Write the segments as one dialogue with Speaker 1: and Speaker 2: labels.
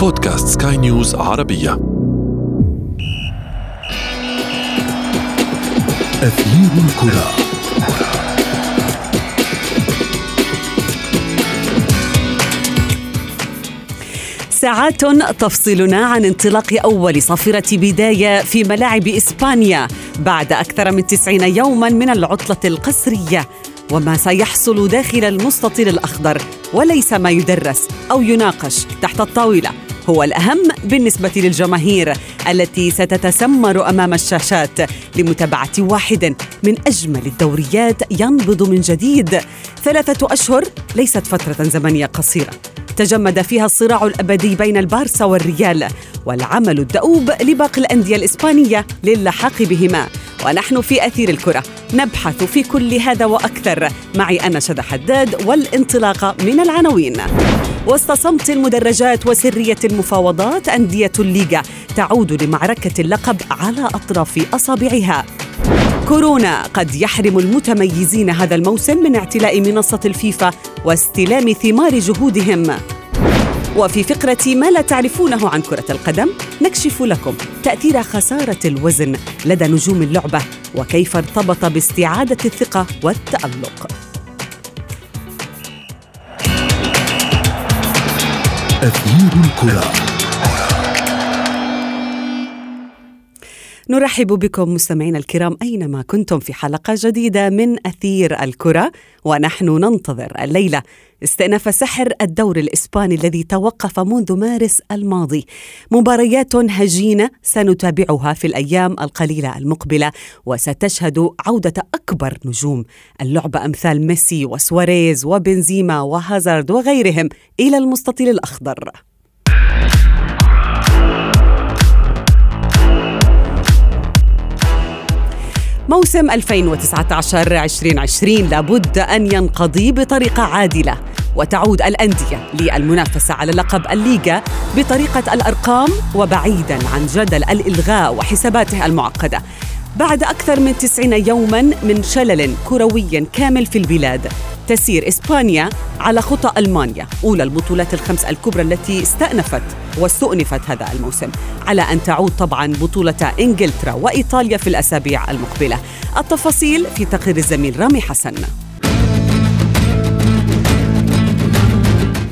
Speaker 1: بودكاست سكاي نيوز عربية.
Speaker 2: أثير الكرة.
Speaker 3: ساعات تفصلنا عن انطلاق أول صافرة بداية في ملاعب إسبانيا بعد أكثر من تسعين يوما من العطلة القسرية. وما سيحصل داخل المستطيل الأخضر وليس ما يدرس أو يناقش تحت الطاولة. هو الأهم بالنسبة للجماهير التي ستتسمر أمام الشاشات لمتابعة واحد من أجمل الدوريات ينبض من جديد. ثلاثة أشهر ليست فترة زمنية قصيرة. تجمد فيها الصراع الأبدي بين البارسا والريال والعمل الدؤوب لباقي الأندية الإسبانية للحاق بهما. ونحن في أثير الكرة. نبحث في كل هذا وأكثر. معي أنا شذى حداد والانطلاق من العناوين. وسط صمت المدرجات وسرية المفاوضات أندية الليغا تعود لمعركة اللقب على أطراف أصابعها. كورونا قد يحرم المتميزين هذا الموسم من اعتلاء منصة الفيفا واستلام ثمار جهودهم. وفي فقرة ما لا تعرفونه عن كرة القدم نكشف لكم تأثير خسارة الوزن لدى نجوم اللعبة وكيف ارتبط باستعادة الثقة والتألق.
Speaker 2: أثير الكرة.
Speaker 3: نرحب بكم مستمعينا الكرام أينما كنتم في حلقة جديدة من أثير الكرة ونحن ننتظر الليلة استئناف سحر الدور الإسباني الذي توقف منذ مارس الماضي. مباريات هجينة سنتابعها في الأيام القليلة المقبلة وستشهد عودة أكبر نجوم. اللعبة أمثال ميسي وسواريز وبنزيما وهازارد وغيرهم إلى المستطيل الأخضر. موسم 2019 2020 لابد أن ينقضي بطريقة عادلة وتعود الأندية للمنافسة على لقب الليغا بطريقة الأرقام وبعيدا عن جدل الإلغاء وحساباته المعقدة. بعد أكثر من تسعين يوما من شلل كروي كامل في البلاد تسير إسبانيا على خطى ألمانيا أولى البطولات الخمس الكبرى التي استأنفت واستؤنفت هذا الموسم على أن تعود طبعا بطولة إنجلترا وإيطاليا في الأسابيع المقبلة التفاصيل في تقرير الزميل رامي حسن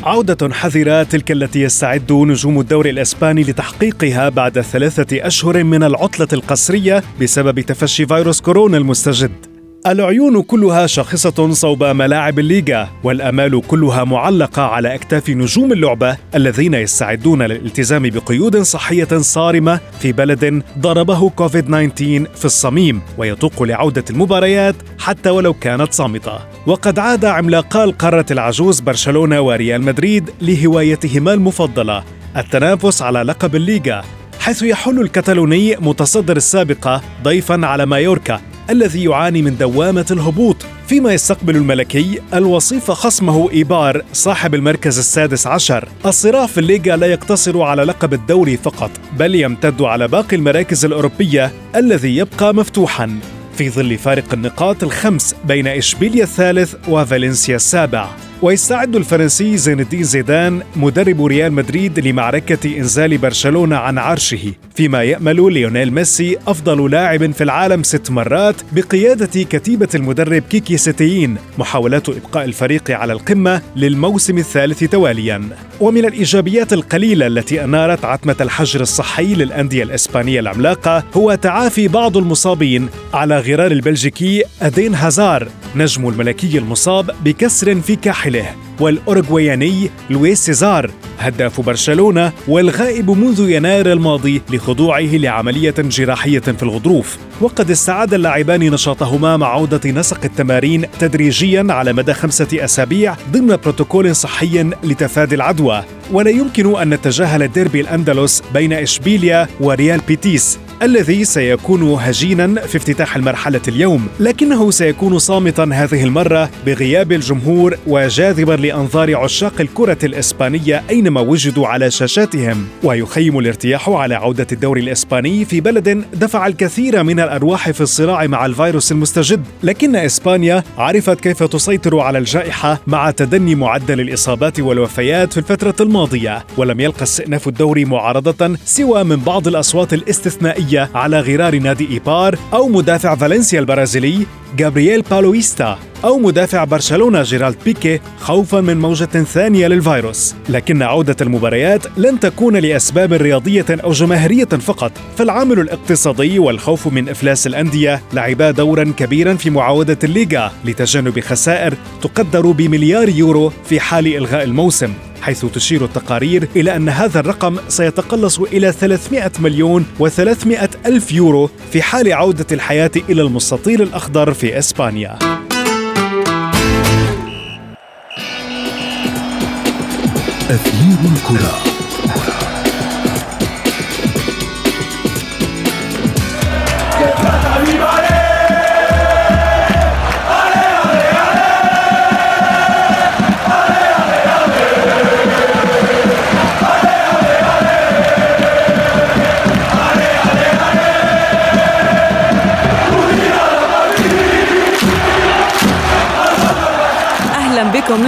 Speaker 4: عودة حذرة تلك التي يستعد نجوم الدوري الإسباني لتحقيقها بعد ثلاثة أشهر من العطلة القسرية بسبب تفشي فيروس كورونا المستجد. العيون كلها شاخصة صوب ملاعب الليغا والأمال كلها معلقة على أكتاف نجوم اللعبة الذين يستعدون للالتزام بقيود صحية صارمة في بلد ضربه كوفيد 19 في الصميم ويطوق لعودة المباريات حتى ولو كانت صامتة. وقد عاد عملاقا القارة العجوز برشلونة وريال مدريد لهوايتهما المفضلة التنافس على لقب الليغا حيث يحل الكتالوني متصدر السابقة ضيفا على مايوركا الذي يعاني من دوامة الهبوط فيما يستقبل الملكي الوصيف خصمه إيبار صاحب المركز السادس عشر. الصراع في الليغا لا يقتصر على لقب الدوري فقط بل يمتد على باقي المراكز الأوروبية الذي يبقى مفتوحا. في ظل فارق النقاط الخمس بين إشبيليا الثالث وفالنسيا السابع. ويستعد الفرنسي زين الدين زيدان مدرب ريال مدريد لمعركة إنزال برشلونة عن عرشه. فيما يأمل ليونيل ميسي أفضل لاعب في العالم ست مرات بقيادة كتيبة المدرب كيكي ستيين محاولات إبقاء الفريق على القمة للموسم الثالث تواليا. ومن الإيجابيات القليلة التي أنارت عتمة الحجر الصحي للأندية الإسبانية العملاقة هو تعافي بعض المصابين على غرار البلجيكي إدين هازارد نجم الملكي المصاب بكسر في كاحله والأوروغوياني لويس سواريز هداف برشلونة والغائب منذ يناير الماضي لخضوعه لعملية جراحية في الغضروف. وقد استعاد اللاعبان نشاطهما مع عودة نسق التمارين تدريجيا على مدى خمسة أسابيع ضمن بروتوكول صحي لتفادي العدوى. ولا يمكن أن نتجاهل ديربي الأندلس بين إشبيليا وريال بيتيس الذي سيكون هجينا في افتتاح المرحلة اليوم. لكنه سيكون صامتا هذه المرة بغياب الجمهور وجاذبا لأنظار عشاق الكرة الإسبانية أينما وجدوا على شاشاتهم. ويخيم الارتياح على عودة الدوري الإسباني في بلد دفع الكثير من الأرواح في الصراع مع الفيروس المستجد. لكن إسبانيا عرفت كيف تسيطر على الجائحة مع تدني معدل الإصابات والوفيات في الفترة الماضية ولم يلقى استئناف الدوري معارضة سوى من بعض الأصوات الاستثنائية على غرار نادي إيبار أو مدافع فالنسيا البرازيلي جابرييل باوليستا أو مدافع برشلونة جيرارد بيكيه خوفا من موجة ثانية للفيروس. لكن عودة المباريات لن تكون لأسباب رياضية أو جماهيرية فقط. فالعامل الاقتصادي والخوف من إفلاس الأندية لعبا دورا كبيرا في معاودة الليغا لتجنب خسائر تقدر بمليار يورو في حال إلغاء الموسم. حيث تشير التقارير إلى أن هذا الرقم سيتقلص إلى 300 مليون و300 ألف يورو في حال عودة الحياة إلى المستطيل الأخضر في إسبانيا.
Speaker 2: أثير
Speaker 3: الكرة.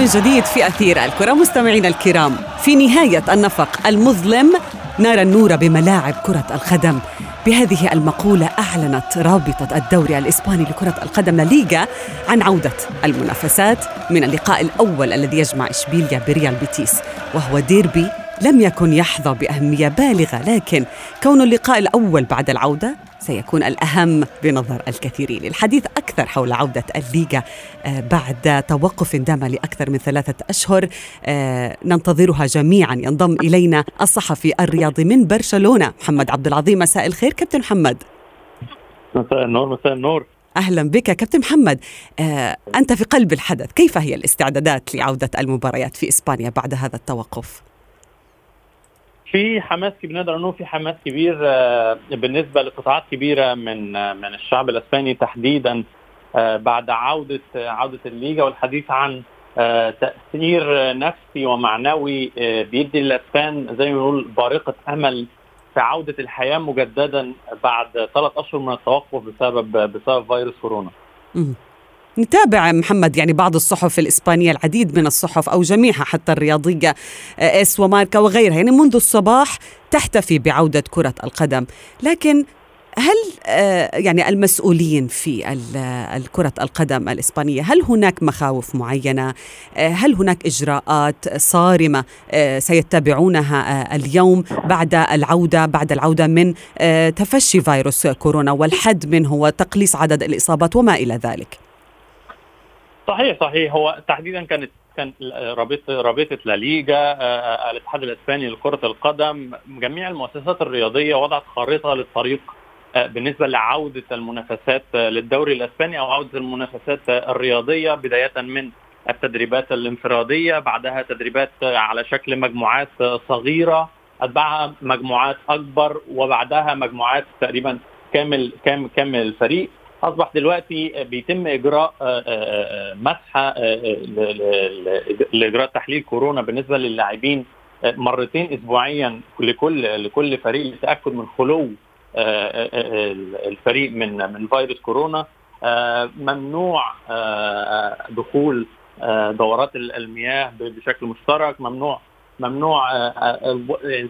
Speaker 3: من جديد في أثير الكرة مستمعينا الكرام في نهاية النفق المظلم نرى النور بملاعب كرة القدم. بهذه المقولة أعلنت رابطة الدوري الإسباني لكرة القدم لليغا عن عودة المنافسات من اللقاء الأول الذي يجمع إشبيليا بريال بيتيس وهو ديربي لم يكن يحظى بأهمية بالغة لكن كون اللقاء الأول بعد العودة سيكون الأهم بنظر الكثيرين. الحديث أكثر حول عودة الليغا آه، بعد توقف دام لأكثر من ثلاثة أشهر آه، ننتظرها جميعا. ينضم إلينا الصحفي الرياضي من برشلونة محمد عبد العظيم. مساء الخير كابتن محمد.
Speaker 5: مساء النور مساء النور.
Speaker 3: أهلا بك. كابتن محمد آه، أنت في قلب الحدث كيف هي الاستعدادات لعودة المباريات في إسبانيا بعد هذا التوقف؟
Speaker 5: في حماس كبير نقدر نقول في حماس كبير آه، بالنسبة لقطاعات كبيرة من آه، من الشعب الإسباني تحديدا آه، بعد عودة عودة الليغا والحديث عن تأثير نفسي ومعنوي بيدي الإسبان زي ما بنقول بارقة أمل في عودة الحياة مجددا بعد ثلاث أشهر من التوقف بسبب بسبب فيروس كورونا.
Speaker 3: نتابع محمد يعني بعض الصحف الإسبانية العديد من الصحف أو جميعها حتى الرياضية آه، إس وماركا وغيرها. يعني منذ الصباح تحتفي بعودة كرة القدم. لكن هل آه، يعني المسؤولين في كرة القدم الإسبانية هل هناك مخاوف معينة؟ آه، هل هناك إجراءات صارمة سيتبعونها اليوم بعد العودة بعد العودة من تفشي فيروس كورونا والحد منه وتقليص عدد الإصابات وما إلى ذلك؟
Speaker 5: صحيح صحيح. هو تحديدا كانت كان رابطه رابطة لا ليجا آه، آه، الاتحاد الإسباني لكرة القدم جميع المؤسسات الرياضية وضعت خارطة للطريق آه، بالنسبة لعودة المنافسات للدوري الإسباني أو عودة المنافسات الرياضية بداية من التدريبات الانفرادية بعدها تدريبات على شكل مجموعات صغيرة اتبعها مجموعات أكبر وبعدها مجموعات تقريبا كامل كامل كامل الفريق. أصبح دلوقتي بيتم إجراء آه، آه، آه، مسحه لإجراء تحليل كورونا بالنسبة للاعبين مرتين اسبوعيا لكل لكل فريق للتاكد من خلو الفريق من من فيروس كورونا. ممنوع دخول دورات المياه بشكل مشترك. ممنوع ممنوع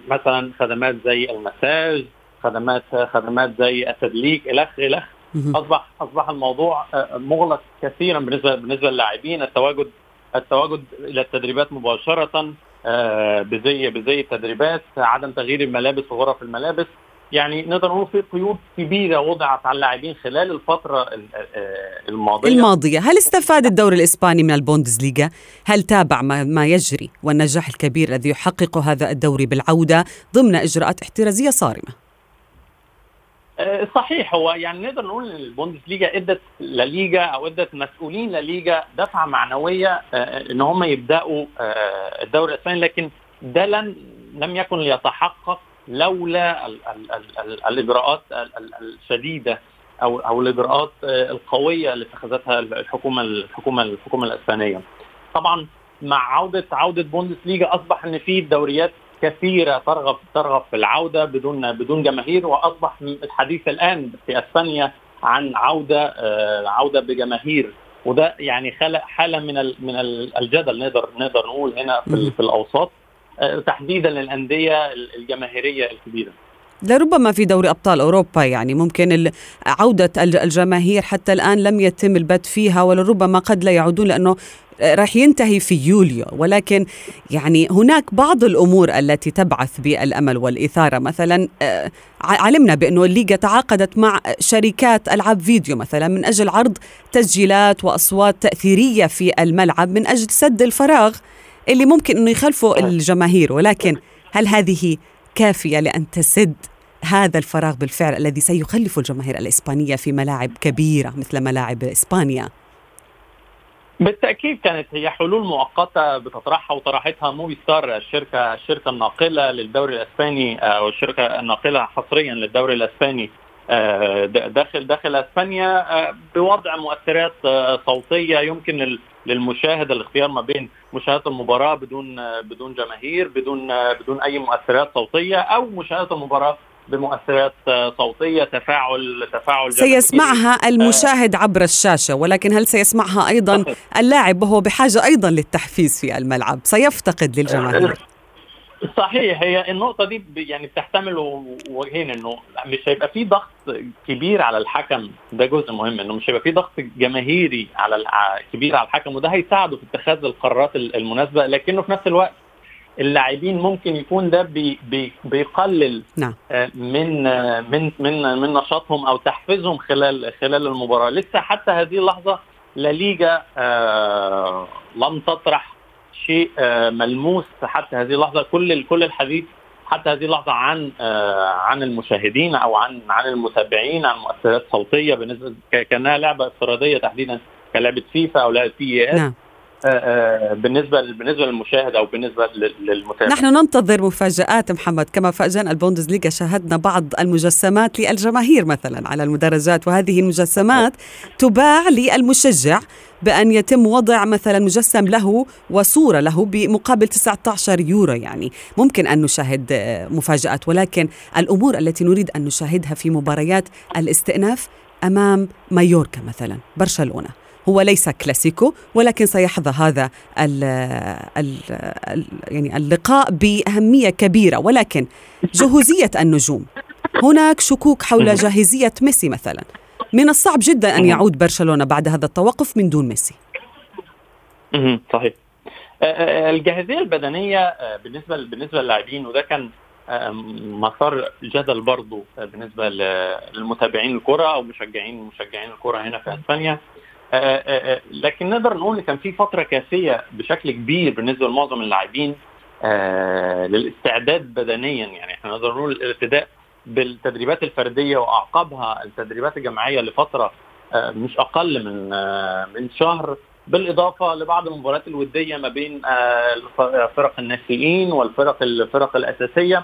Speaker 5: مثلا خدمات زي المساج خدمات خدمات زي التدليك إلخ إلخ. اصبح أصبح الموضوع آه، مغلق كثيرا بالنسبة بالنسبة للاعبين. التواجد التواجد إلى التدريبات مباشرة آه، بزي بزي التدريبات عدم تغيير الملابس وغرف الملابس. يعني نقدر نقول في قيود كبيرة وضعت على اللاعبين خلال الفترة آه، الماضية.
Speaker 3: الماضية، هل استفاد الدوري الإسباني من البوندسليغا؟ هل تابع ما يجري والنجاح الكبير الذي يحققه هذا الدوري بالعودة ضمن إجراءات احترازية صارمة؟
Speaker 5: آه، صحيح هو يعني نقدر نقول إن البوندسليجا إدت لليجا أو إدت مسؤولين لليجا دفعة معنوية آه، إن هم يبدأوا آه، الدوري الإسباني لكن ده لن لم يكن ليتحقق لولا ال ال ال الإجراءات الشديدة أو أو الإجراءات القوية اللي اتخذتها الحكومة الحكومة الحكومة الإسبانية. طبعا مع عوده عودة بوندسليغا أصبح إن في دوريات كثيرة ترغب ترغب في العودة بدون بدون جماهير وأصبح الحديث الآن في أسبانيا عن عودة آه، عودة بجماهير. وده يعني خلق حالة من من الجدل نقدر نقدر نقول هنا في, في الأوساط. آه، تحديدا للأندية الجماهيرية الكبيرة.
Speaker 3: لربما في دوري أبطال أوروبا يعني ممكن عودة الجماهير حتى الآن لم يتم البت فيها ولربما قد لا يعودون لأنه راح ينتهي في يوليو. ولكن يعني هناك بعض الأمور التي تبعث بالأمل والإثارة. مثلا آه، علمنا بأنه الليغا تعاقدت مع شركات ألعاب فيديو مثلا من أجل عرض تسجيلات وأصوات تأثيرية في الملعب من أجل سد الفراغ اللي ممكن إنه يخلفوا الجماهير. ولكن هل هذه كافية لأن تسد هذا الفراغ بالفعل الذي سيخلف الجماهير الإسبانية في ملاعب كبيرة مثل ملاعب إسبانيا.
Speaker 5: بالتأكيد كانت هي حلول مؤقتة بتطرحها وطرحتها موفي ستار الشركة الشركة الناقلة للدوري الإسباني أو الشركة الناقلة حصريا للدوري الإسباني آه، داخل داخل إسبانيا آه، بوضع مؤثرات آه، صوتية يمكن للمشاهد الاختيار ما بين مشاهدة المباراة بدون بدون جماهير بدون بدون أي مؤثرات صوتية أو مشاهدة المباراة بمؤثرات صوتية تفاعل تفاعل
Speaker 3: سيسمعها المشاهد عبر الشاشة ولكن هل سيسمعها أيضا اللاعب وهو بحاجة أيضا للتحفيز في الملعب؟ سيفتقد للجماهير.
Speaker 5: صحيح هي النقطة دي يعني بتحتمل وجهين إنه مش هيبقى في ضغط كبير على الحكم. ده جزء مهم إنه مش هيبقى في ضغط جماهيري على كبير على الحكم وده هيساعده في اتخاذ القرارات المناسبة. لكنه في نفس الوقت اللاعبين ممكن يكون ده بي بي بيقلل نعم. آه، من آه، من من من نشاطهم أو تحفيزهم خلال خلال المباراة. لسه حتى هذه اللحظة لا ليجا آه لم تطرح شيء آه ملموس حتى هذه اللحظة كل كل الحديث حتى هذه اللحظة عن آه عن المشاهدين أو عن عن المتابعين عن مؤثرات صوتية بالنسبة كأنها لعبة افتراضيه تحديدا كلعبة فيفا أو لعبة PES نعم. آه، بالنسبة بالنسبة للمشاهد أو بالنسبة للمتابع
Speaker 3: نحن ننتظر مفاجآت محمد. كما فاجأنا البوندسليغا شاهدنا بعض المجسمات للجماهير مثلا على المدرجات. وهذه المجسمات تباع للمشجع بأن يتم وضع مثلا مجسم له وصورة له بمقابل 19 يورو. يعني ممكن أن نشاهد آه، مفاجآت ولكن الأمور التي نريد أن نشاهدها في مباريات الاستئناف أمام مايوركا مثلا برشلونة. هو ليس كلاسيكو ولكن سيحظى هذا ال ال ال يعني اللقاء بأهمية كبيرة ولكن جهوزية النجوم. هناك شكوك حول جاهزية ميسي مثلا. من الصعب جدا أن يعود برشلونة بعد هذا التوقف من دون ميسي.
Speaker 5: صحيح. الجاهزية البدنية بالنسبة بالنسبة للاعبين وده كان مسار جدل برضه بالنسبة للمتابعين الكرة أو مشجعين مشجعين الكرة هنا في إسبانيا. لكن نقدر نقول إن كان في فترة كافية بشكل كبير بالنسبة لمعظم اللاعبين للاستعداد بدنيا. يعني إحنا نقدر نقول الابتداء بالتدريبات الفردية وأعقابها التدريبات الجماعية لفترة مش أقل من من شهر بالإضافة لبعض المباريات الودية ما بين فرق الناشئين والفرق الفرق الأساسية.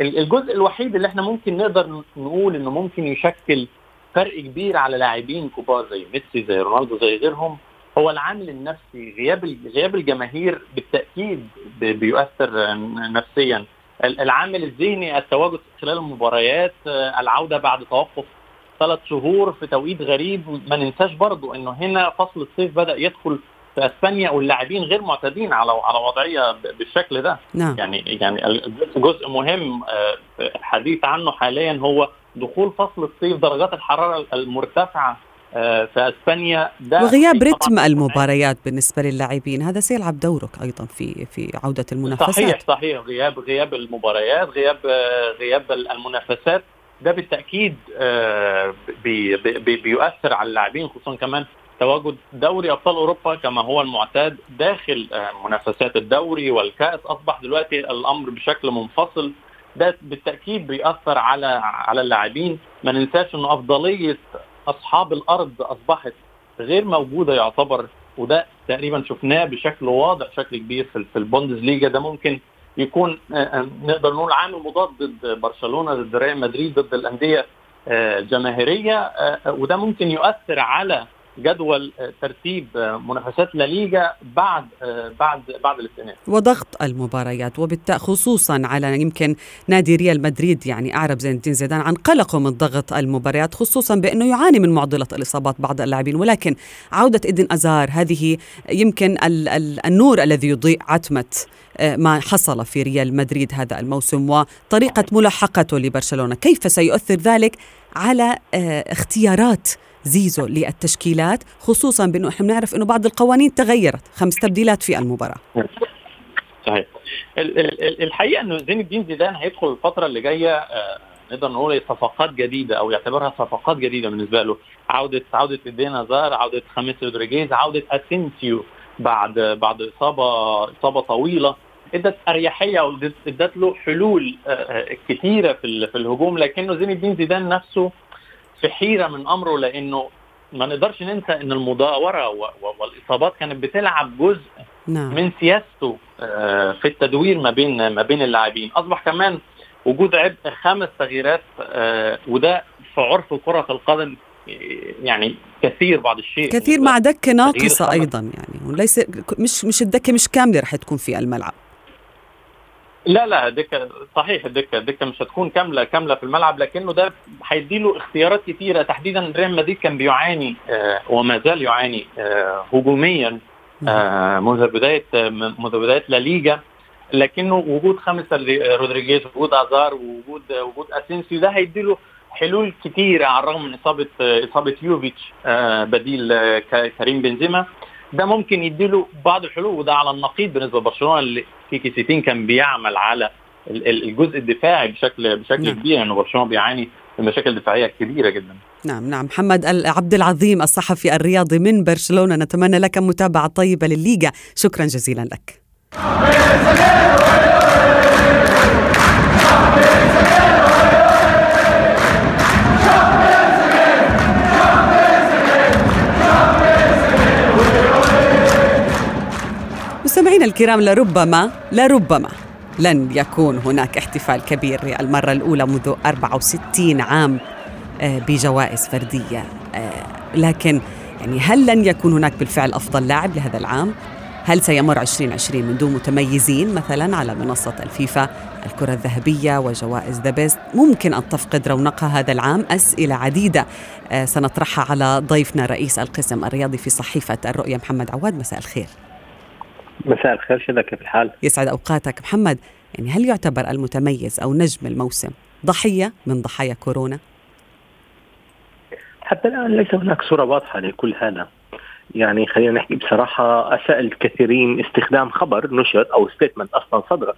Speaker 5: الجزء الوحيد اللي إحنا ممكن نقدر نقول إنه ممكن يشكل فرق كبير على لاعبين كبار زي ميسي زي رونالدو زي غيرهم. هو العامل النفسي غياب غياب الجماهير بالتأكيد بيؤثر نفسيا. العامل الذهني التواجد خلال المباريات العودة بعد توقف ثلاث شهور في توقيت غريب. ما ننساش برضو إنه هنا فصل الصيف بدأ يدخل في أسبانيا واللاعبين غير معتادين على على وضعية بالشكل ده. نعم. يعني يعني جزء مهم آه، الحديث عنه حاليا هو دخول فصل الصيف درجات الحرارة المرتفعة آه، في أسبانيا
Speaker 3: ده وغياب رتم المباريات بالنسبة للاعبين هذا سيلعب دورك أيضا في في عودة المنافسات.
Speaker 5: صحيح صحيح. غياب غياب المباريات غياب آه، غياب المنافسات. ده بالتأكيد بي بي بيؤثر على اللاعبين خصوصا كمان تواجد دوري أبطال أوروبا كما هو المعتاد داخل آه، منافسات الدوري والكأس. أصبح دلوقتي الأمر بشكل منفصل. ده بالتأكيد بيأثر على على اللاعبين. ما ننساش إنه أفضلية أصحاب الأرض أصبحت غير موجودة يعتبر وده تقريبا شفناه بشكل واضح بشكل كبير في في البوندسليجا. ده ممكن يكون آه، آه، نقدر نقول عامل مضاد ضد برشلونة ضد ريال مدريد ضد الأندية الجماهيرية وده ممكن يؤثر على جدول ترتيب منافسات لا ليغا بعد بعد بعد الاستئناف
Speaker 3: وضغط المباريات وبالتالي خصوصا على يمكن نادي ريال مدريد يعني أعرب زين الدين زيدان عن قلقه من ضغط المباريات خصوصا بأنه يعاني من معضلة الإصابات بعض اللاعبين. ولكن عودة ايدن أزار هذه يمكن ال ال النور الذي يضيء عتمة ما حصل في ريال مدريد هذا الموسم وطريقة ملاحقته لبرشلونة. كيف سيؤثر ذلك على اختيارات زيزو للتشكيلات خصوصا بأنه إحنا بنعرف إنه بعض القوانين تغيرت. خمس تبديلات في المباراة.
Speaker 5: صحيح. الحقيقة إنه زين الدين زيدان هيدخل الفترة اللي جاية نقدر نقول صفقات جديدة أو يعتبرها صفقات جديدة بالنسبة له. عوده عودة ايدين زار عودة خميس رودريجيز عودة أسينسيو بعد بعد اصابه إصابة طويلة. إدت أريحية أو ادت له حلول كثيره في في الهجوم. لكنه زين الدين زيدان نفسه في حيرة من أمره لأنه ما نقدرش ننسى إن المداورة والإصابات كانت بتلعب جزء نعم. من سياسته في التدوير ما بين ما بين اللاعبين. أصبح كمان وجود عبء خمس تغييرات وده في عرف كرة القدم يعني كثير بعض الشيء.
Speaker 3: كثير مع دكه ناقصة أيضا يعني وليس مش مش الدكه مش كاملة رح تكون في الملعب.
Speaker 5: لا لا دكة صحيح الدكه الدكه مش هتكون كاملة كاملة في الملعب لكنه ده هيديله اختيارات كثيره تحديدا ريال مدريد كان بيعاني آه وما زال يعاني آه هجوميا آه منذ بداية منذ بداية لا ليجا. لكنه وجود خمس رودريجيز وجود أزار ووجود وجود أسينسيو ده هيديله حلول كثيره على الرغم من إصابة إصابة يوفيتش بديل كريم بنزيما. ده ممكن يديله بعض الحلول وده على النقيض بالنسبة لبرشلونة اللي في كيسيتين كان بيعمل على الجزء الدفاعي بشكل بشكل نعم. كبير انه يعني برشلونة بيعاني من مشاكل دفاعية كبيرة جدا.
Speaker 3: نعم نعم محمد عبد العظيم الصحفي الرياضي من برشلونة نتمنى لك متابعة طيبة للليغا شكرا جزيلا لك. مستمعينا الكرام لربما لربما لن يكون هناك احتفال كبير للمرة الأولى منذ 64 عام بجوائز فردية. لكن يعني هل لن يكون هناك بالفعل أفضل لاعب لهذا العام؟ هل سيمر 2020 من دون متميزين مثلا على منصة الفيفا الكرة الذهبية وجوائز ذا ممكن أن تفقد رونقها هذا العام. أسئلة عديدة. سنطرحها على ضيفنا رئيس القسم الرياضي في صحيفة الرؤية محمد عواد. مساء الخير.
Speaker 6: مساء الخير شذا كيف الحال؟
Speaker 3: يسعد أوقاتك محمد، يعني هل يعتبر المتميز أو نجم الموسم ضحية من ضحايا كورونا؟
Speaker 6: حتى الآن ليس هناك صورة واضحة لكل هذا. يعني خلينا نحكي بصراحة اساء الكثيرين استخدام خبر نشر أو statement أصلا صدرت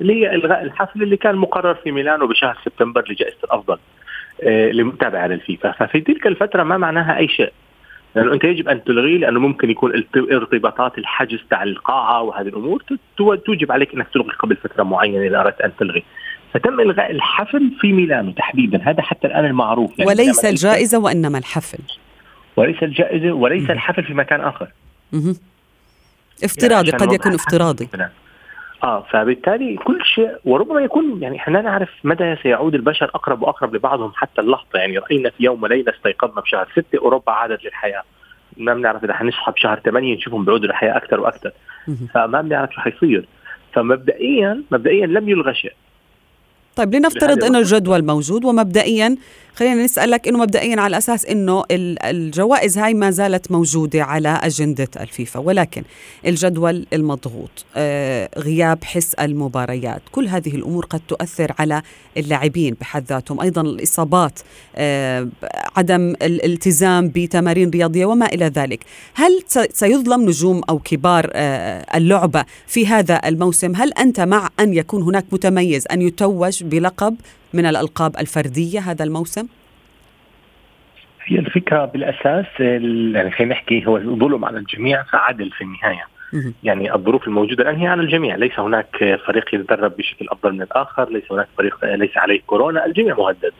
Speaker 6: اللي هي الغاء الحفل اللي كان مقرر في ميلانو بشهر سبتمبر لجائزة الأفضل آه للمتابعه للفيفا، ففي تلك الفترة ما معناها أي شيء. لأنه أنت يجب أن تلغيه لأنه ممكن يكون ارتباطات الحجز تاع القاعه وهذه الأمور توجب عليك إنك تلغي قبل فترة معينة إذا أردت أن تلغي. فتم إلغاء الحفل في ميلانو تحديدا هذا حتى الآن المعروف
Speaker 3: يعني وليس الجائزة وإنما الحفل.
Speaker 6: وليس الجائزة وليس الحفل في مكان آخر.
Speaker 3: مه. افتراضي يعني قد يكون افتراضي.
Speaker 6: آه فبالتالي كل شيء وربما يكون يعني إحنا نعرف متى سيعود البشر أقرب وأقرب لبعضهم حتى اللحظة. يعني رأينا في يوم وليلة استيقظنا بشهر ستة أوروبا عادت للحياة. ما بنعرف إذا حنصحى بشهر ثمانية نشوفهم بيعودوا للحياة أكثر وأكثر. فما بنعرف شو حيصير. فمبدئيا مبدئيا لم يلغى شيء.
Speaker 3: طيب لنفترض إنه الجدول موجود ومبدئيا خلينا نسألك إنه مبدئيا على أساس إنه الجوائز هاي ما زالت موجودة على أجندة الفيفا ولكن الجدول المضغوط آه، غياب حس المباريات كل هذه الأمور قد تؤثر على اللاعبين بحد ذاتهم أيضا الإصابات آه، عدم الالتزام بتمارين رياضية وما إلى ذلك. هل سيظلم نجوم أو كبار آه، اللعبة في هذا الموسم؟ هل أنت مع أن يكون هناك متميز أن يتوج بلقب من الألقاب الفردية هذا الموسم؟
Speaker 6: هي الفكرة بالأساس يعني خلينا نحكي هو الظلم على الجميع فعدل في النهاية. يعني الظروف الموجودة الآن هي على الجميع. ليس هناك فريق يتدرب بشكل أفضل من الآخر ليس هناك فريق ليس عليه كورونا الجميع مهدد.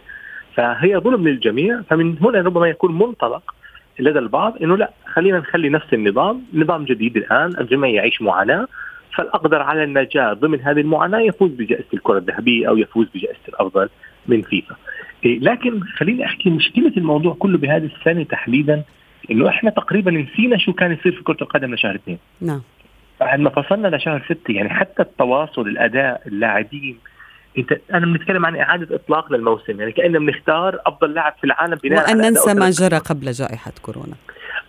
Speaker 6: فهي ظلم للجميع فمن هنا ربما يكون منطلق لدى البعض إنه لا خلينا نخلي نفس النظام نظام جديد الآن الجميع يعيش معاناة. فالاقدر على النجاة ضمن هذه المعاناة؟ يفوز بجائزة الكرة الذهبية أو يفوز بجائزة الأفضل من فيفا. إيه، لكن خليني أحكي مشكلة الموضوع كله بهذه السنة تحديدا إنه إحنا تقريبا نسينا شو كان يصير في كرة القدم لشهر اثنين.
Speaker 3: نعم.
Speaker 6: بعد ما فصلنا لشهر ستة يعني حتى التواصل الأداء اللاعبين. أنت أنا بنتكلم عن إعادة إطلاق للموسم يعني كاننا بنختار أفضل لاعب في العالم بناء وأن
Speaker 3: ننسى ما جرى قبل جائحة كورونا.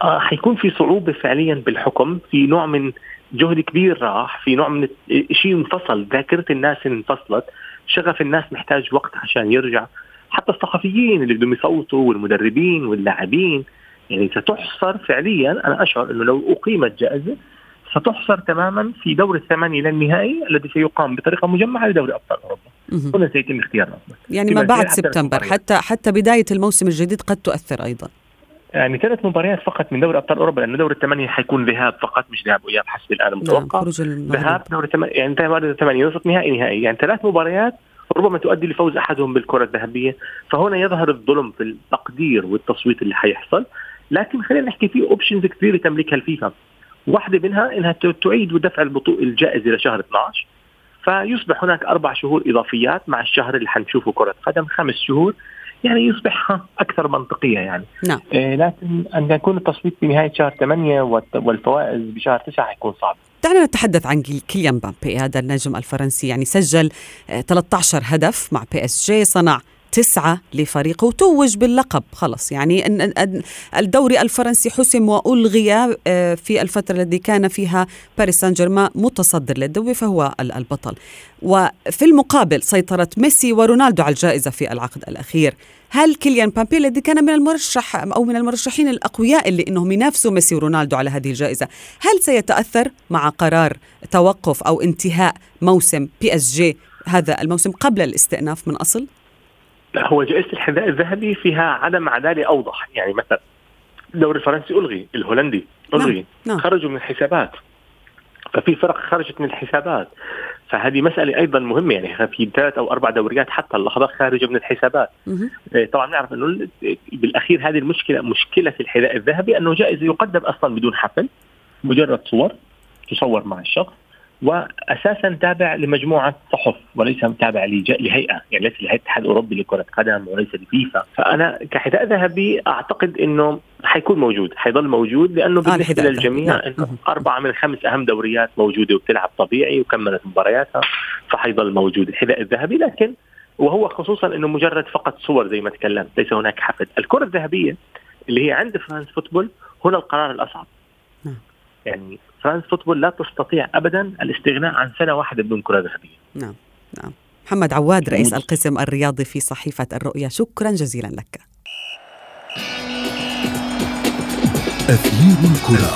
Speaker 6: آه حيكون في صعوبة فعليا بالحكم في نوع من جهد كبير راح في نوع من شيء انفصل ذاكرة الناس انفصلت شغف الناس محتاج وقت عشان يرجع حتى الصحفيين اللي بدهم يصوتوا والمدربين واللاعبين يعني ستحصر فعليا أنا أشعر إنه لو أقيمت جائزة ستحصر تماما في دور الثمانية للنهائي الذي سيقام بطريقة مجمعة لدوري أبطال
Speaker 3: أوروبا.
Speaker 6: هنا سيتم اختيار الأفضل.
Speaker 3: يعني ما بعد سبتمبر. حتى حتى بداية الموسم الجديد قد تؤثر أيضا
Speaker 6: يعني ثلاث مباريات فقط من دوري أبطال أوروبا لأنه دور الثمانية حيكون ذهاب فقط مش ذهاب وإياب حسب الان
Speaker 3: نعم
Speaker 6: المتوقع. ذهاب دوري الثمانية يعني انتهى دوري الثمانية نصف نهائي نهائي. يعني ثلاث مباريات ربما تؤدي لفوز أحدهم بالكرة الذهبية فهنا يظهر الظلم في التقدير والتصويت اللي حيحصل. لكن خلينا نحكي في options كثيره تملكها الفيفا. واحدة منها إنها تعيد دفع البطوله الجائزة لشهر 12 فيصبح هناك أربع شهور إضافيات مع الشهر اللي حنشوفه كرة قدم خمس شهور. يعني يصبح أكثر منطقية يعني.
Speaker 3: نعم.
Speaker 6: إيه لكن أن يكون التصويت في نهايه شهر 8 والت- والفوائز بشهر 9 حيكون صعب.
Speaker 3: دعنا نتحدث عن كيل- كيليان مبابي هذا النجم الفرنسي يعني سجل آه، 13 هدف مع PSG صنع تسعة لفريقه وتوج باللقب. خلص. يعني الدوري الفرنسي حسم وألغي آه، في الفترة التي كان فيها باريس سان جيرمان متصدر للدوري فهو ال- البطل. وفي المقابل سيطرت ميسي ورونالدو على الجائزة في العقد الأخير. هل كيليان بامبي الذي كان من المرشح أو من المرشحين الأقوياء اللي إنهم ينافسوا ميسي ورونالدو على هذه الجائزة هل سيتأثر مع قرار توقف أو انتهاء موسم PSG هذا الموسم قبل الاستئناف من أصل؟
Speaker 6: لا هو جائزة الحذاء الذهبي فيها عدم عدالة أوضح. يعني مثلا الدوري الفرنسي ألغي الهولندي ألغي
Speaker 3: نعم.
Speaker 6: خرجوا من الحسابات. ففي فرق خرجت من الحسابات. فهذه مسألة أيضا مهمة يعني في ثلاث أو أربع دوريات حتى اللحظة خارجة من الحسابات.
Speaker 3: مهم.
Speaker 6: إيه، طبعا نعرف أنه ال- بالأخير هذه المشكلة مشكلة في الحذاء الذهبي أنه جائزة يقدم أصلا بدون حفل مجرد صور تصور مع الشخص. واساسا تابع لمجموعة صحف وليس تابع لهيئة يعني ليس لهيئة الاتحاد الأوروبي لكرة قدم وليس لفيفا فأنا كحذاء ذهبي أعتقد إنه حيكون موجود حيظل موجود لأنه بالنسبة
Speaker 3: الحذاء الذهبي.
Speaker 6: للجميع
Speaker 3: نعم.
Speaker 6: إنه أربعة من خمس أهم دوريات موجودة وبتلعب طبيعي وكملت مبارياتها فحيظل موجود الحذاء الذهبي لكن وهو خصوصا إنه مجرد فقط صور زي ما تكلمت ليس هناك حفل الكرة الذهبية اللي هي عند France Football هنا القرار الأصعب
Speaker 3: نعم.
Speaker 6: يعني France Football لا تستطيع ابدا الاستغناء عن سنة واحدة بدون كرة ذهبية.
Speaker 3: نعم نعم. محمد عواد رئيس. القسم الرياضي في صحيفة الرؤيا شكرا جزيلا لك.
Speaker 2: أثير الكرة.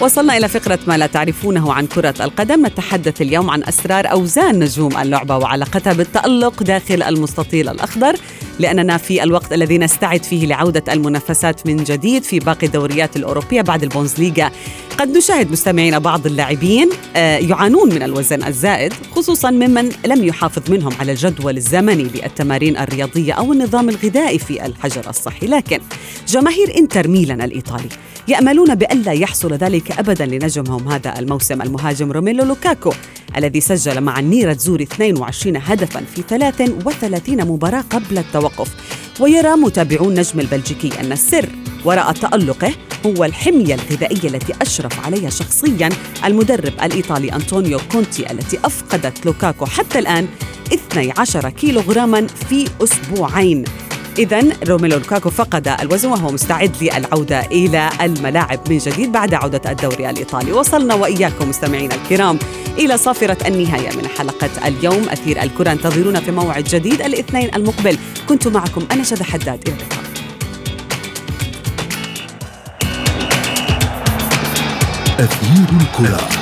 Speaker 3: وصلنا إلى فقرة ما لا تعرفونه عن كرة القدم. نتحدث اليوم عن أسرار أوزان نجوم اللعبة وعلاقتها بالتألق داخل المستطيل الأخضر. لأننا في الوقت الذي نستعد فيه لعودة المنافسات من جديد في باقي الدوريات الأوروبية بعد البونزليغا. قد نشاهد مستمعين بعض اللاعبين آه، يعانون من الوزن الزائد خصوصا ممن لم يحافظ منهم على الجدول الزمني للتمارين الرياضية أو النظام الغذائي في الحجر الصحي. لكن جماهير إنتر ميلان الإيطالي يأملون بألا يحصل ذلك أبدا لنجمهم هذا الموسم المهاجم روميلو لوكاكو الذي سجل مع النيرة زوري 22 هدفا في 33 مباراة قبل التوقف. ويرى متابعون نجم البلجيكي أن السر وراء تألقه هو الحمية الغذائية التي أشرف عليها شخصيا المدرب الإيطالي أنطونيو كونتي التي أفقدت لوكاكو حتى الآن 12 كيلوغراما في أسبوعين. إذا روميلو لوكاكو فقد الوزن وهو مستعد للعودة إلى الملاعب من جديد بعد عودة الدوري الإيطالي. وصلنا وإياكم مستمعينا الكرام إلى صافرة النهاية من حلقة اليوم. أثير الكرة انتظرونا في موعد جديد الاثنين المقبل. كنت معكم أنا شذى حداد. إلى اللقاء.
Speaker 2: أثير الكرة.